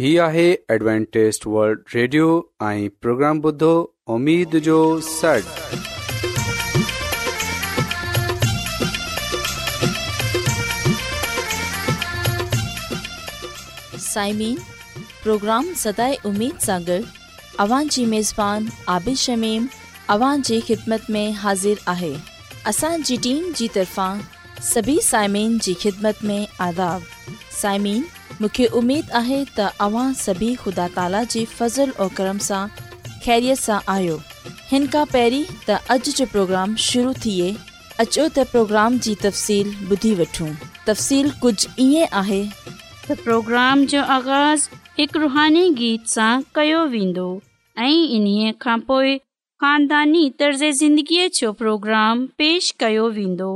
هي آهي Adventist world radio ۽ programme بدھو اميد جو سڙ سائمين پروگرام صداي اميد سانڳڙ اوان جي ميزبان عبيش شميم اوان جي خدمت ۾ حاضر آهي اسان جي ٽيم جي طرفان سڀي سائمين جي خدمت ۾ آداب سائمين उमे आहे तव्हां करम सां आयो हिन खां पहिरीं त अॼु जो प्रोग्राम शुरू थिए अचो त प्रोग्राम ॿुधी वठूं कुझु ईअं आहे प्रोग्राम जो आगाज़ हिकु रुहानी गीत सां कयो वेंदो ऐं इन्हीअ खां पोइ ख़ानदानी तर्ज़िंदगीअ जो प्रोग्राम पेश कयो वेंदो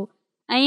ऐं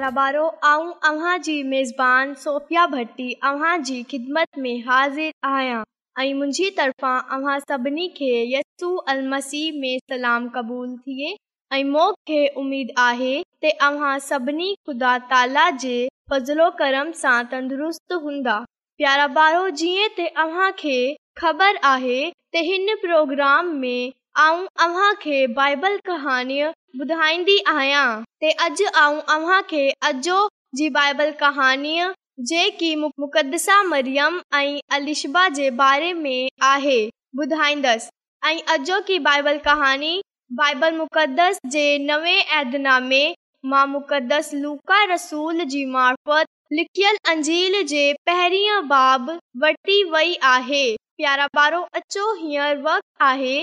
प्याराभारोबान सोफ़िया भट्टी में हाज़िर आहियां ऐं मुंहिंजी तरफ़ां सभिनी खे यसू अलह में सलाम क़बूलु थिए ऐं मूंखे उमेदु आहे अव्हां सभिनी ख़ुदा ताला जे फज़लो कर्म सां तंदुरुस्त हूंदा प्यारा ॿारो जीअं खे ख़बर आहे त हिन प्रोग्राम में बाइबल कहाणीअ ॿुधाईंदी आहियां अॼो जी बाइबल कहाणीअ जेकीसा मरियम ऐं अलिशबा जे बारे में आहे ॿुधाईंदसि ऐं अॼोकी बाइबल कहानी बाइबल मुक़दस जे नवे ऐदिनामे मां मुक़दस लूका रसूल जी मार्फत लिखियल अंजील जे पहिरीं बाब वरती वई आहे प्यारा पारो अचो हींअर वक़्त आहे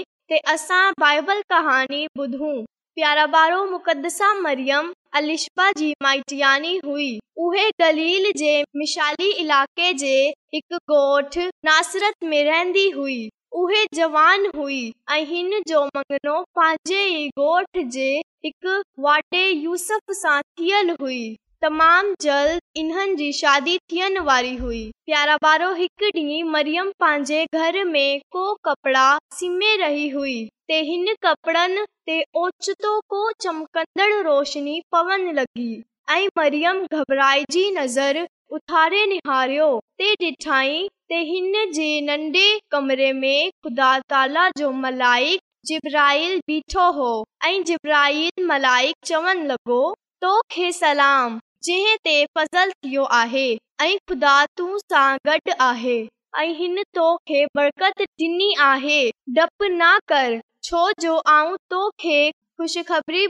असां बाइबल कहाणी ॿुधूं प्यारा बारो मुक़दसा मरियम अलिशा जी माइटियानी हुई उहे गलील जे मिशाली इलाके जे एक गोठ नासरत में रहंदी हुई उहे जवान हुई ऐं जो मंगनो पंहिंजे गोठ जे हिकु वाटे यूसफ सां थियल हुई तमाम जल्द इन्हन जी शादी थियन वारी हुई प्यारा बारो एक डी मरियम पांजे घर में को कपड़ा सिमे रही हुई ते हिन कपड़न ते ओचतो को चमकंदड़ रोशनी पवन लगी आई मरियम घबराई जी नज़र उथारे निहारियो ते डिठाई ते हिन जे नंडे कमरे में ख़ुदा ताला जो मलाइक जिब्राइल बीठो हो आई जिब्राइल मलाइक चवन लगो तो खे सलाम जंहिं ते फसल थियो आहे ऐं ख़ुदा तू सां गॾु आहे ऐं हिन तोखे बरकत ॾिनी आहे डपु न कर छो जो आऊं तोखे ख़ुशि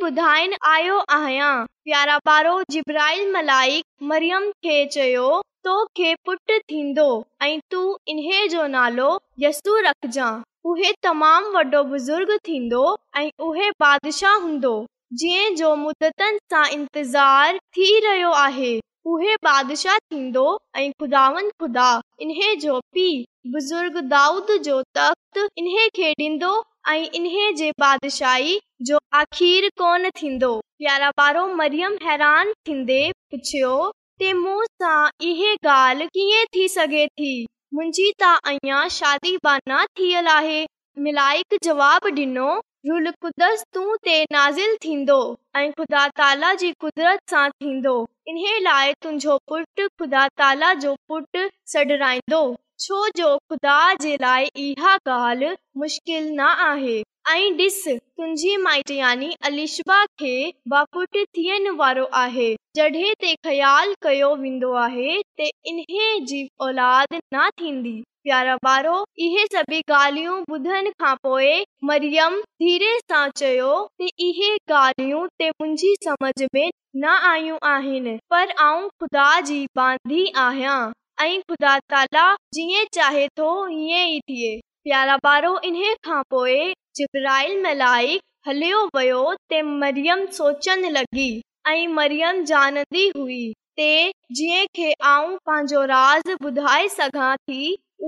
ॿुधाइण आयो आहियां प्यारा पारो जिब्राइल मलाइक मरियम खे चयो तोखे पुटु थींदो ऐं तूं इन्हे जो नालो यस्सू रखजांइ उहो तमामु वॾो बुज़ुर्ग थींदो ऐं उहे बादशाह हूंदो जंहिं जो داؤد جو تخت थी रहियो आहे उहे बादशाह थींदो ऐं खुदा इन बुज़ुर्ग दाऊद जो कोन थींदो प्यारा पारो मरियम हैरान थींदे पुछियो इहे ॻाल्हि कीअं थी सघे थी मुंहिंजी त अञा शादी بانا थियल आहे मिलाइक جواب ॾिनो रुलक़ुदसि तूं ते नाज़िल थींदो ऐं खुदा ताला जी कुदरत सां थींदो इन्हे लाइ तुंहिंजो पुट खुदा ताला जो पुटु सडराईंदो छो जो ख़ुदा जे लाइ इहा ॻाल्हि मुश्किल न आहे ऐं ॾिस तुंहिंजी माइट यानी अलीशबा खे बापुट थियण वारो आहे जड॒हिं ते ख़्यालु कयो वेंदो आहे त इन्हे जी औलाद न थींदी प्यारा ॿारो इहे सभी ॻाल्हियूं ॿुधण खां مریم मरियम धीरे सां चयो त इहे ॻाल्हियूं मुंहिंजी समझ में न आयूं आहिनि पर आऊं खुदा जी बांदी आहियां ऐं ख़ुदा ताला जीअं चाहे थो ईअं ई थिए प्यारा ॿारो इन खां पोइ जिबराइल मल्हाई हलियो वियो ते मरियम सोचणु लॻी ऐं मरियम ॼाणंदी हुई ते जीअं खे आऊं पंहिंजो राज़ ॿुधाए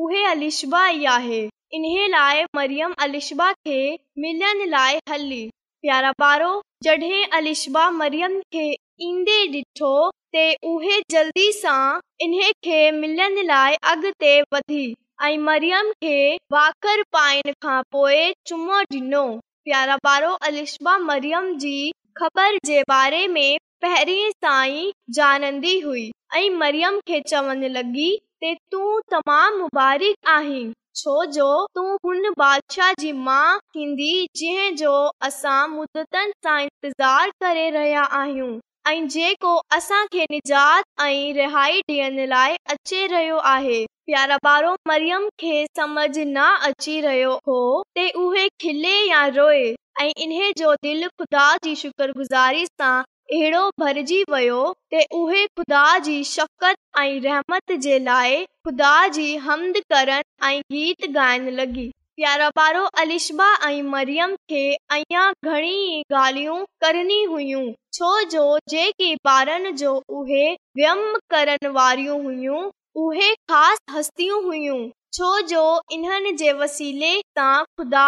उहेलिशबा ई आहे इन लाइ मरियम अलिशा खे मिलण लाइ हली प्यारा ॿारो जॾहिं अलिशा मरियम खे ईंदे ॾिठो ते उहे जल्दी सां इन खे मिलण लाइ अॻिते वधी ऐं मरियम खे वाकर पाइण खां पोइ चुमो ॾिनो प्यारा ॿारो अशा मरियम जी ख़बर जे बारे में पहिरीं सां ई ॼाणंदी हुई ऐं मरियम खे चवण लॻी तूं मुबारक आहीं छोजो तूं हुन बादशाह जी माउ थींदी इंतज़ारु करे रहिया आहियूं ऐं जेको असांखे निजात ऐं रिहाई ॾियण लाइ अचे रहियो आहे प्यारा प्यारो मरियम खे समझ न अची रहियो हो ते खिले या रोए ऐं इन जो दिलि ख़ुदा जी शुक्रगुज़ारी सां अहिड़ो भरिजी वियो ख़ुदा जी शकत ऐं रहमत जे लाइ ख़ुदा जी हमद करण गीत गाइण लॻी प्यारा पारो अलिशा ऐं मरियम खे अञा घणी ॻाल्हियूं करनी हुयूं छो जो जेकी ॿारनि जो उहे व्यम करण वारियूं हुयूं उहे ख़ासि हस्तियूं हुयूं छो जो इन्हनि जे वसीले तां ख़ुदा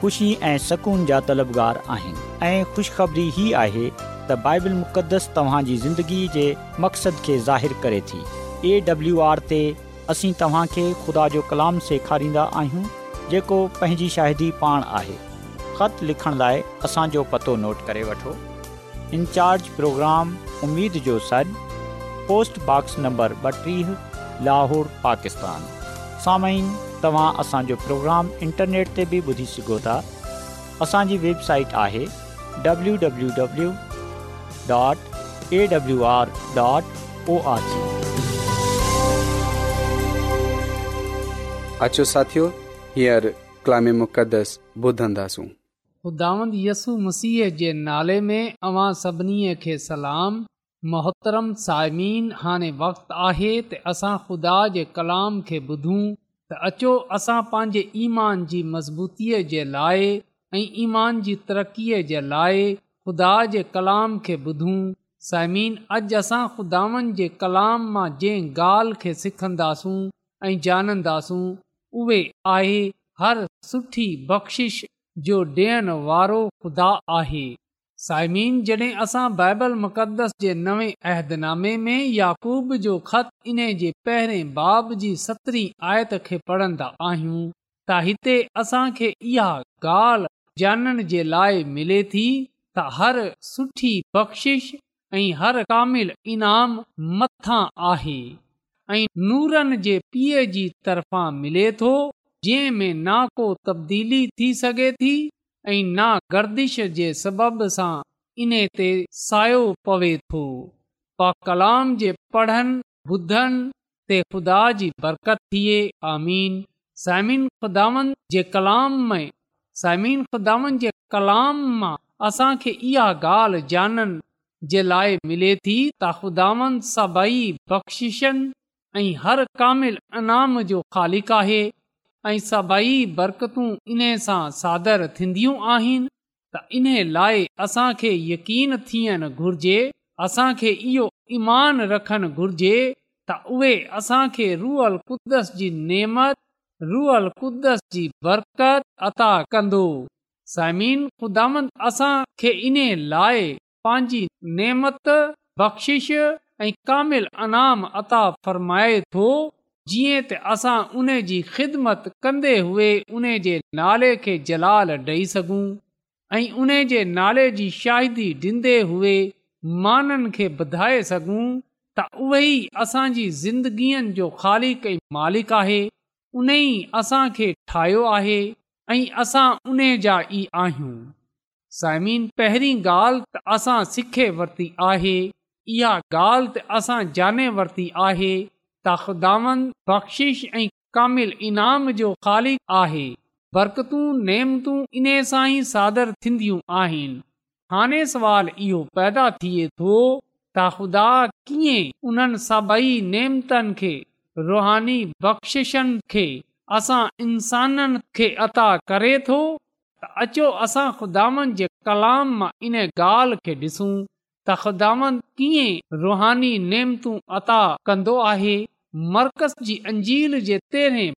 ख़ुशी ऐं सुकून जा तलबगार आहिनि ऐं ख़ुशिखबरी ई आहे त बाइबल मुक़दस तव्हांजी ज़िंदगी जे मक़सद खे ज़ाहिर करे थी एडब्लू आर ते असीं तव्हांखे ख़ुदा जो कलाम सेखारींदा आहियूं जेको पंहिंजी शाहिदी पाण आहे ख़त लिखण लाइ असांजो पतो नोट करे वठो इनचार्ज प्रोग्राम जो सर पोस्टबॉक्स नंबर ॿटीह लाहौर पाकिस्तान सामय तव्हां असांजो प्रोग्राम इंटरनेट ते बि ॿुधी सघो था असांजी वेबसाइट आहे नाले में सभिनी खे सलाम मोहतरम सायमीन हाणे वक़्तु आहे त असां ख़ुदा जे कलाम खे ॿुधूं त अचो असां पंहिंजे ईमान जी मज़बूतीअ जे लाइ ईमान जी तरक़ीअ जे लाइ ख़ुदा जे कलाम खे ॿुधूं साइमीन अॼु असां ख़ुदावनि जे कलाम मां जंहिं ॻाल्हि खे सिखंदासूं ऐं ॼाणंदासूं उहे आहे हर सुठी बख़्शिश जो ॾियण वारो ख़ुदा आहे साइमीन जॾहिं असां बाइबल मुक़दस जे नवे अहदनामे में याकूब जो ख़त इन जे पहिरें बाब जी सतरी आयत खे पढ़ंदा आहियूं त हिते असांखे इहा ॻाल्हि जानण जे लाइ मिले थी त हर सुठी बख़्शिश ऐं हर कामिल इनाम मथां आहे ऐं नूरनि जे पीउ जी तरफ़ां मिले थो जंहिं में को तब्दीली थी सघे थी ऐं ना गर्दिश जे सबब सां इन ते सायो पवे थो पा कलाम जे पढ़नि ॿुधनि ते ख़ुदा जी बरकत थिए आमीन थिएन ख़ुदावन जे कलाम में साइमिन ख़ुदावन जे कलाम मां असांखे इहा ॻाल्हि जाननि जे लाइ मिले थी त ख़ुदावन सभई बख़्शिशनि ऐं हर कामिल इनाम जो ख़ालिक़ आहे ऐं सभई बरकतू इन सां सादर थींदियूं आहिनि त इन लाइ असांखे यकीन थियणु घुर्जे असांखे इहो ईमान रखणु घुर्जे त उहे असांखे रूअल कुदस जी नेमत रुअल कुदस जी बरकत अता कंदो साइम ख़ुदा असां खे इन लाइ पंहिंजी नेमत बख़्शिश ऐं कामिल अनाम अता फ़रमाए थो जीअं त असां उन जी ख़िदमत कंदे हुए उन जे नाले खे जलाल ॾेई सघूं ऐं उन जे नाले जी शाहिदी ॾींदे हुए माननि खे ॿधाए सघूं त उहे ई असांजी ज़िंदगीअ जो ख़ाली कई मालिक आहे उन ई असां खे ठाहियो आहे ऐं असां उन जा ई आहियूं साइमीन पहिरीं ॻाल्हि त असां सिखे वरिती आहे इहा ॻाल्हि त असां जाने वरिती आहे तख़ुदा बख़्शिश ऐं कामिल इनाम जो ख़ालिक आहे बरकतू नेमतूं इन सां ई सादर थींदियूं आहिनि हाणे सुवाल इहो पैदा थिए थो त ख़ुदा कीअं उन्हनि सभई नेमतनि खे रुहानी बख़्शिशनि खे असां इंसाननि खे अता करे थो अचो असां ख़ुदानि जे कलाम मां इन ॻाल्हि खे ॾिसूं तख़ुदावन कीअं रुहानी नेमतू अता कंदो आहे मर्कज़ जी अंजी जे तेरहें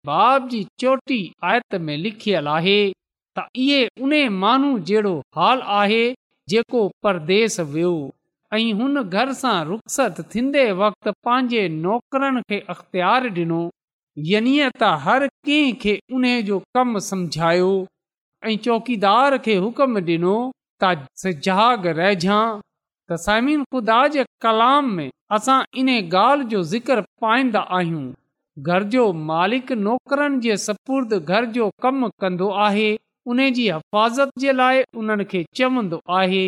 बे माणो हाल आहे जेको परदेस वियो ऐं यानी त हर कंहिं जो कम समझायो चौकीदार खे हुकम डि॒नो त सामिन ख़ुदा जे कलाम में असां इन ॻाल्हि जो ज़िक्र पाईंदा आहियूं घर जो मालिक नौकरनि जे सपुर्द घर जो कमु कंदो आहे उन जी हिफ़ाज़त जे लाइ उन्हनि खे चवंदो आहे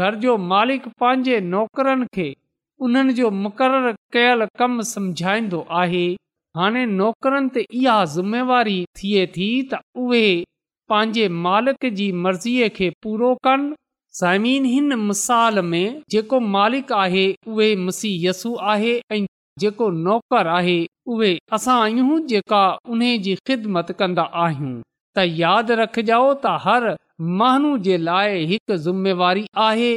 घर जो मालिक पंहिंजे नौकरनि खे उन्हनि जो मुक़ररु कयल कमु सम्झाईंदो आहे हाणे नौकरनि ते इहा ज़िमेवारी थिए थी त उहे पंहिंजे मालिक जी मर्ज़ीअ खे पूरो कनि साइमीन हिन मिसाल में जेको मालिक आहे उहे मसीह यसू आहे ऐं जेको नौकर आहे उहे असां आहियूं जेका उन जी ख़िदमत कंदा आहियूं त यादि रखजाओ त हर माण्हू जे लाइ हिकु ज़िमेवारी आहे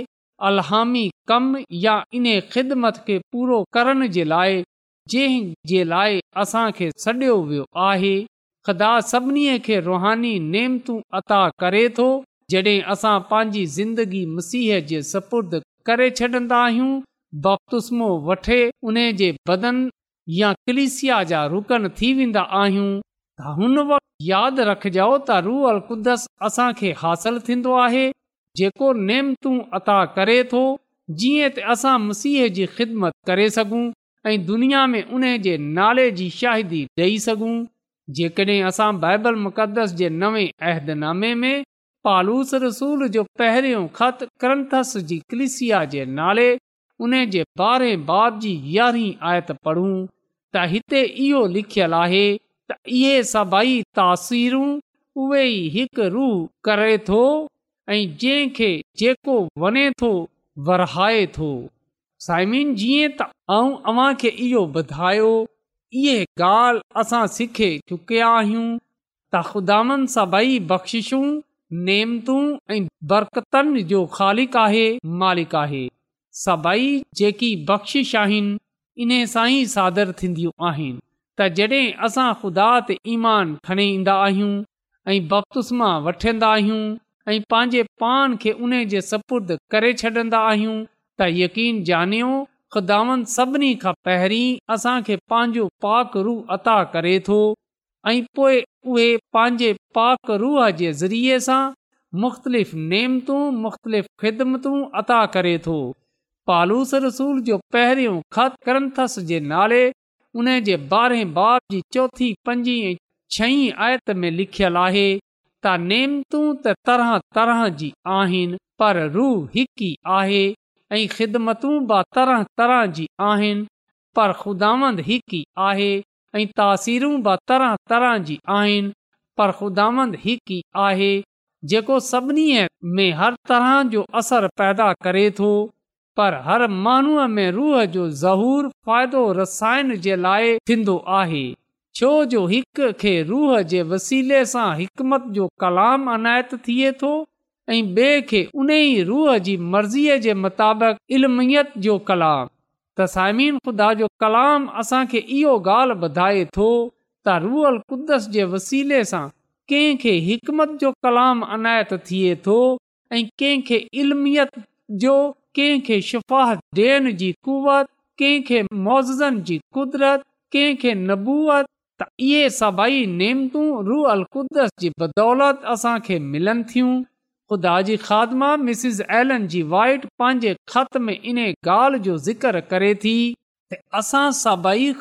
अलामी कम या इन ख़िदमत पूरो करण जे लाइ जंहिं जे लाइ असां खे वियो आहे ख़ुदा सभिनी खे रुहानी नेमतू अता करे थो जॾहिं असां पंहिंजी ज़िंदगी मसीह जे सपुर्द करे छॾंदा आहियूं बपतुस्मो वठे उन जे बदन या कलिसिया जा रुकन थी वेंदा आहियूं त हुन वक़्ति यादि रखजो त अल कुदस असांखे हासिल थींदो आहे जेको नेमतूं अता करे थो जीअं त असां मसीह जी ख़िदमत करे सघूं ऐं दुनिया में उन जे नाले जी शाहिदी ॾेई सघूं जेकॾहिं असां बाइबल मुक़दस जे नवे अहदनामे में पालूस रसूल जो पहिरियों ख़त क्रंथस जी कलिसिया जे नाले उन जे ॿारहें बाब जी यारहीं आयत त हिते इहो लिखियलु आहे त इहे सभई तासीरूं उहे हिकु रूह करे थो ऐं जंहिंखे जेको वञे थो वरहाए थो साइमिन जीअं अव्हां खे इहो ॿुधायो इहे ॻाल्हि असां सिखे चुकिया आहियूं त ख़ुदानि सभई बख़्शिशूं नेमतूं ऐं बरकतनि जो खालिक आहे मालिक आहे सभई जेकी बख़्शिश आहिनि इन सां ई सादर थींदियूं आहिनि त जॾहिं असां ख़ुदा ते ईमान खणी ईंदा आहियूं ऐं बख़्तुस मां वठंदा आहियूं ऐं पंहिंजे पान खे उन जे सपुर्द करे छॾिंदा आहियूं त यकीन ॼानियो ख़ुदावनि सभिनी खां पहिरीं असांखे पंहिंजो पाक रूह अता करे थो ऐं पोइ उहे पंहिंजे पाक रूह जे ज़रिए सां मुख़्तलिफ़ नेमतूं मुख़्तलिफ़ ख़िदमतूं अता करे थो पालूस रसूल जो पहिरियों ख़त करंथस जे नाले उन जे ॿारहें बाद जी चोथीं पंजी ऐं छहीं आयत में लिखियलु आहे त नेमतू त तरह तरह जी आहिनि पर रूह हिकु ई आहे ऐं ख़िदमतूं बि तरह तरह जी आहिनि पर ख़ुदामंदि हिकु ई आहे ऐं तासीरूं बि तरह तरह जी आहिनि पर ख़ुदांदी आहे जेको सभिनी में हर तरह जो असर पैदा करे थो पर हर माण्हूअ में रूह जो ज़हूर फ़ाइदो रसाइण जे लाइ थींदो आहे छो जो हिक खे रूह जे वसीले सां हिकमत जो कलाम अनायत थिए थो ऐं ॿिए खे उन ई रूह जी मर्ज़ीअ जे मुताबिक़ इल्मियत जो कलाम त साइमीन ख़ुदा जो कलाम असांखे इहो ॻाल्हि ॿुधाए थो त रूअल कुदस जे वसीले सां कंहिंखे हिकमत जो कलाम अनायत थिए थो ऐं कंहिंखे इल्मियत जो कंहिं खे शिफ़ ॾियण जी कुवत कंहिंखे मोज़नि जी क़ुदरत कंहिंखे नबूअत इहे सभई अलियूं ख़ुदा जी वाइट पंहिंजे ख़त में इन ॻाल्हि जो ज़िक्र करे थी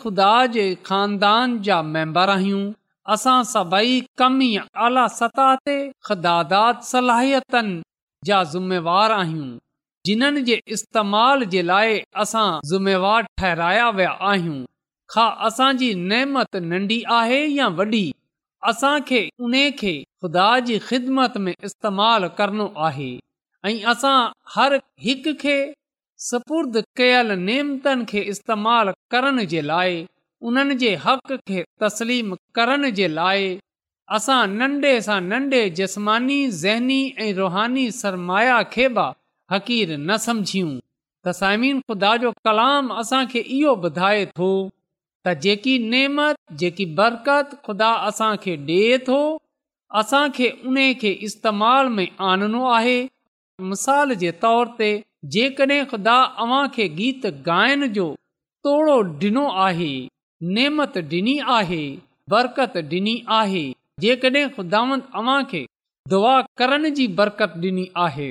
ख़ुदा जे ख़ानदान जा मेंबर आहियूं तेदादा सलाहियतनि जा ज़िमेवार आहियूं जिन्हनि जे इस्तेमाल जे लाइ असां ज़िमेवारु ठहराया विया आहियूं खां असांजी नेमत नंढी आहे या वॾी असांखे उन खे ख़ुदा जी ख़िदमत में इस्तेमालु करणो आहे ऐं असां हर हिक खे सपुर्द कयल नेमतनि खे इस्तेमालु करण जे लाइ उन्हनि जे हक़ खे तस्लीम करण जे लाइ असां नंढे सां नंढे जस्मानी ज़हनी ऐं रुहानी सरमाया खे बि हक़ीर न समुझियूं त साइमीन ख़ुदा जो कलाम असांखे इहो ॿुधाए थो त जेकी नेमत जेकी बरकत ख़ुदा असांखे ॾे थो असांखे उन खे इस्तेमाल में आनणो आहे मिसाल जे तौर ते जेकॾहिं ख़ुदा अव्हां खे गीत ॻाइण जो तोड़ो डि॒नो आहे नेमत ॾिनी आहे बरकत ॾिनी आहे जेकॾहिं ख़ुदा दुआ करण जी बरकत ॾिनी आहे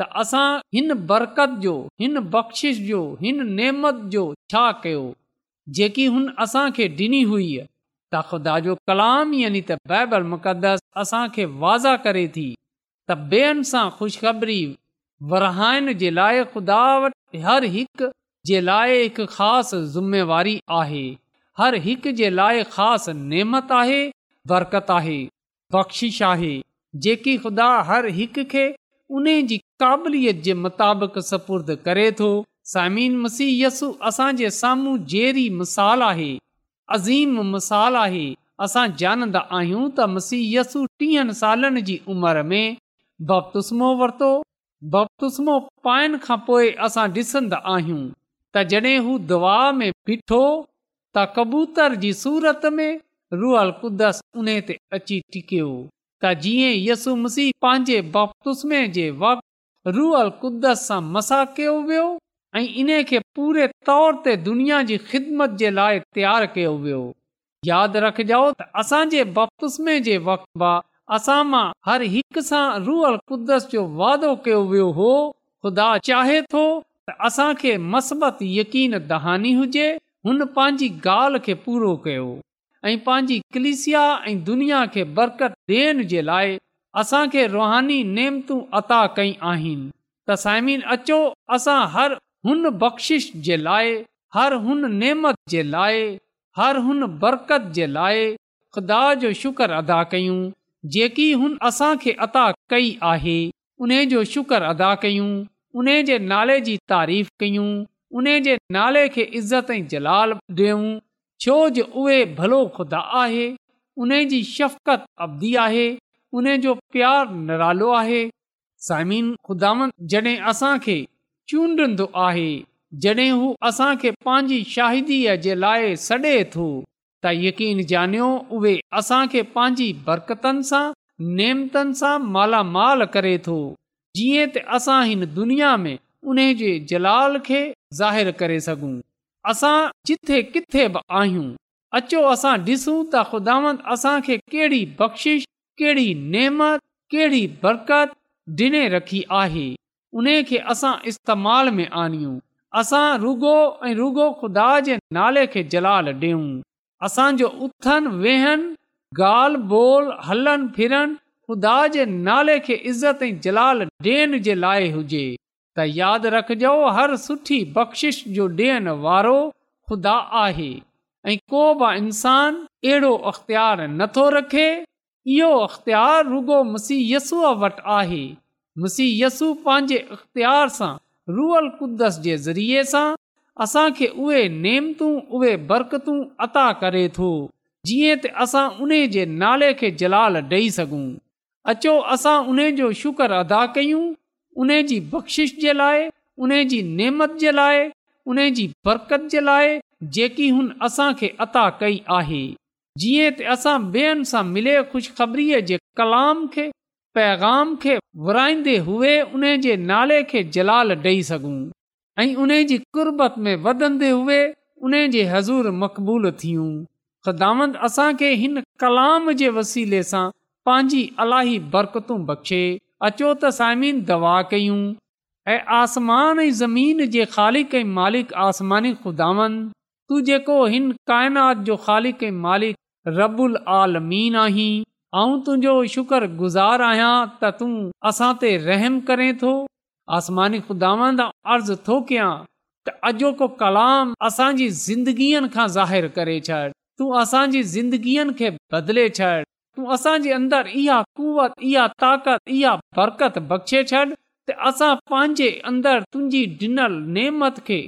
त असां हिन बरकत जो हिन बख़्शिश जो हिन नेमत जो छा कयो जेकी हुन असांखे ॾिनी हुई त ख़ुदा जो कलाम यानी त बाइबल मुक़दस असांखे वाज़ा करे थी त ॿियनि सां ख़ुशख़बरी विरहाइण जे लाइ ख़ुदा वटि हर हिकु जे लाइ हिकु ख़ासि ज़ुमेवारी आहे हर हिकु जे लाइ ख़ासि नेमत आहे बरकत आहे बख़्शिश आहे जेकी ख़ुदा हर हिकु खे उन जी सी यस असांजे साम्हूं आहे असां जानंदा आहियूं त मसीहयसी वरतो बपतुस्मो पाइण खां पोइ असां डि॒सन्दा आहियूं जॾहिं हू दुआ में बीठो त कबूतर जी सूरत में रुअल अची टिकियो त जीअं यसु मसीह पंहिंजे बपतूसे रुअल कुदस सां मसा कयो वियो ऐं इन खे पूरे तौर ते दुनिया जी ख़िदमत जे लाइ तयारु कयो वियो यादि रखजो त असांजे बपे वक़्त असां मां हर हिक सां रुअल कुदस जो वादो कयो वियो हो ख़ुदा चाहे थो त असांखे मसबत यकीन दहानी हुजे हुन पंहिंजी ॻाल्हि खे पूरो कयो ऐं पंहिंजी कलिसिया ऐं दुनिया खे बरकत ॾियण जे लाइ असां खे रुहानी नेमतू अता कई आहिनि त साइमिन अचो असां हर हुन बख़्शिश जे लाइ हर हुन नेमत जे लाइ हर हुन बरकत जे लाइ ख़ुदा जो शुक्र अदा कयूं जेकी हुन असां खे अता कई आहे उन जो शुक्र अदा कयूं उन जे नाले जी तारीफ़ कयूं उन जे नाले खे इज़त ऐं जलाल ॾियूं छो जो उहे भलो खुदा आहे उन जी शफ़क़त अबदी आहे उने जो प्यार निरालो आहे साइमिन ख़ुदांद जड़े आहे जॾहिं हू असां के पंहिंजी शाहिदीअ जे लाइ सडे थो त यकीन ॼाणियो उहे असां खे पंहिंजी बरकतनि सां नेमतनि सां मालामाल करे थो जीअं त असां हिन दुनिया में उन जे जलाल खे ज़ाहिर करे सघूं असां जिथे किथे बि आहियूं अचो असां ॾिसूं त ख़ुदावंद असां कहिड़ी बख़्शिश कहिड़ी नेमत कहिड़ी बरकत ॾिने रखी आहे उन खे असां रुगो ऐं रुगो ख़ुदा असांजो इज़त ऐं जलाल ॾियण जे लाइ हुजे त यादि रखजो हर सुठी बख़्शिश जो ॾियण वारो ख़ुदा आहे ऐं को बि इंसान अहिड़ो अख़्तियार नथो रखे इहो अख़्तियार रुॻो मुसीयसूअ वटि आहे मुसी यसु पंहिंजे अख़्तियार सां रुअल कुद्दस जे ज़रिये सां असांखे उहे बरकतूं अता करे थो जीअं त असां उन जे नाले खे जलाल ॾेई सघूं अचो असां उन्हे जो शुक्र अदा कयूं उनजी बख़्शिश जे लाइ उन जी नेमत जे लाइ उन जी बरकत जे लाइ जेकी हुन असां खे अता कई आहे जीअं त असां ॿेअनि सां मिले खु़शिखबरीअ जे कलाम खे पैगाम खे विराईंदे हुए उन जे नाले खे जलाल ॾेई सघूं ऐं उन जी कुरबत में वधंदे हुजे हज़ूर मक़बूल थियूं ख़ुदांद असांखे हिन कलाम जे वसीले सां पंहिंजी अलाई बरकतू बख़्शे अचो त साइमीन दवा कयूं ऐं आसमान ऐं ज़मीन जे ख़ालिक मालिक आसमानी ख़ुदांद तू जेको हिन काइनात जो ख़ालिक कंहिं मालिक रबुल आलमीन आहीं आऊं तुंहिंजो शुक्र गुज़ार आहियां त तूं असां ते रहम करें थो आसमानी ख़ुदावंद अर्ज़ु थो कयां त अॼोको कलाम असांजी ज़िंदगीअ खां ज़ाहिरु करे छॾ तूं असांजी ज़िंदगीअ खे बदले छॾ तूं असांजे अंदरि इहा कुवत इहा ताक़त इहा बरकत बख़्शे छॾ त असां पंहिंजे अंदरु तुंहिंजी ढिनल नेमत खे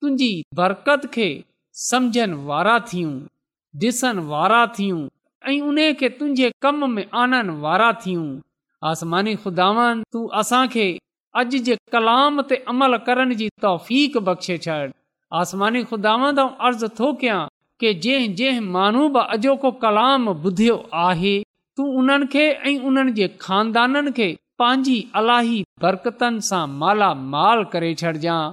तुंहिंजी बरकत खे समुझनि वारा थियूं ॾिसण वारा थियूं ऐं उन खे तुंहिंजे कम में आनन वारा थियूं आसमानी खुदावन तूं असांखे अॼु जे कलाम ते अमल करण जी तौफ़ बख़्शे छॾ आसमानी खुदावंद अर्ज़ु थो कयां के जंहिं जंहिं माण्हू बि अॼोको कलाम ॿुधियो आहे तूं उन्हनि खे ऐं उन्हनि जे खानदाननि खे पंहिंजी अलाही बरकतनि सां मालामाल करे छॾिजांइ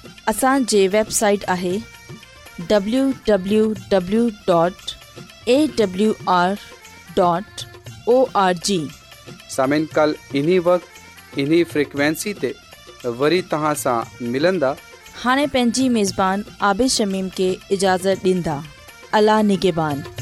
असांजे वेबसाइट आहे वरी तव्हां सां हाणे पंहिंजी मेज़बान आबिशमीम खे इजाज़त ॾींदा अलाह निगेबान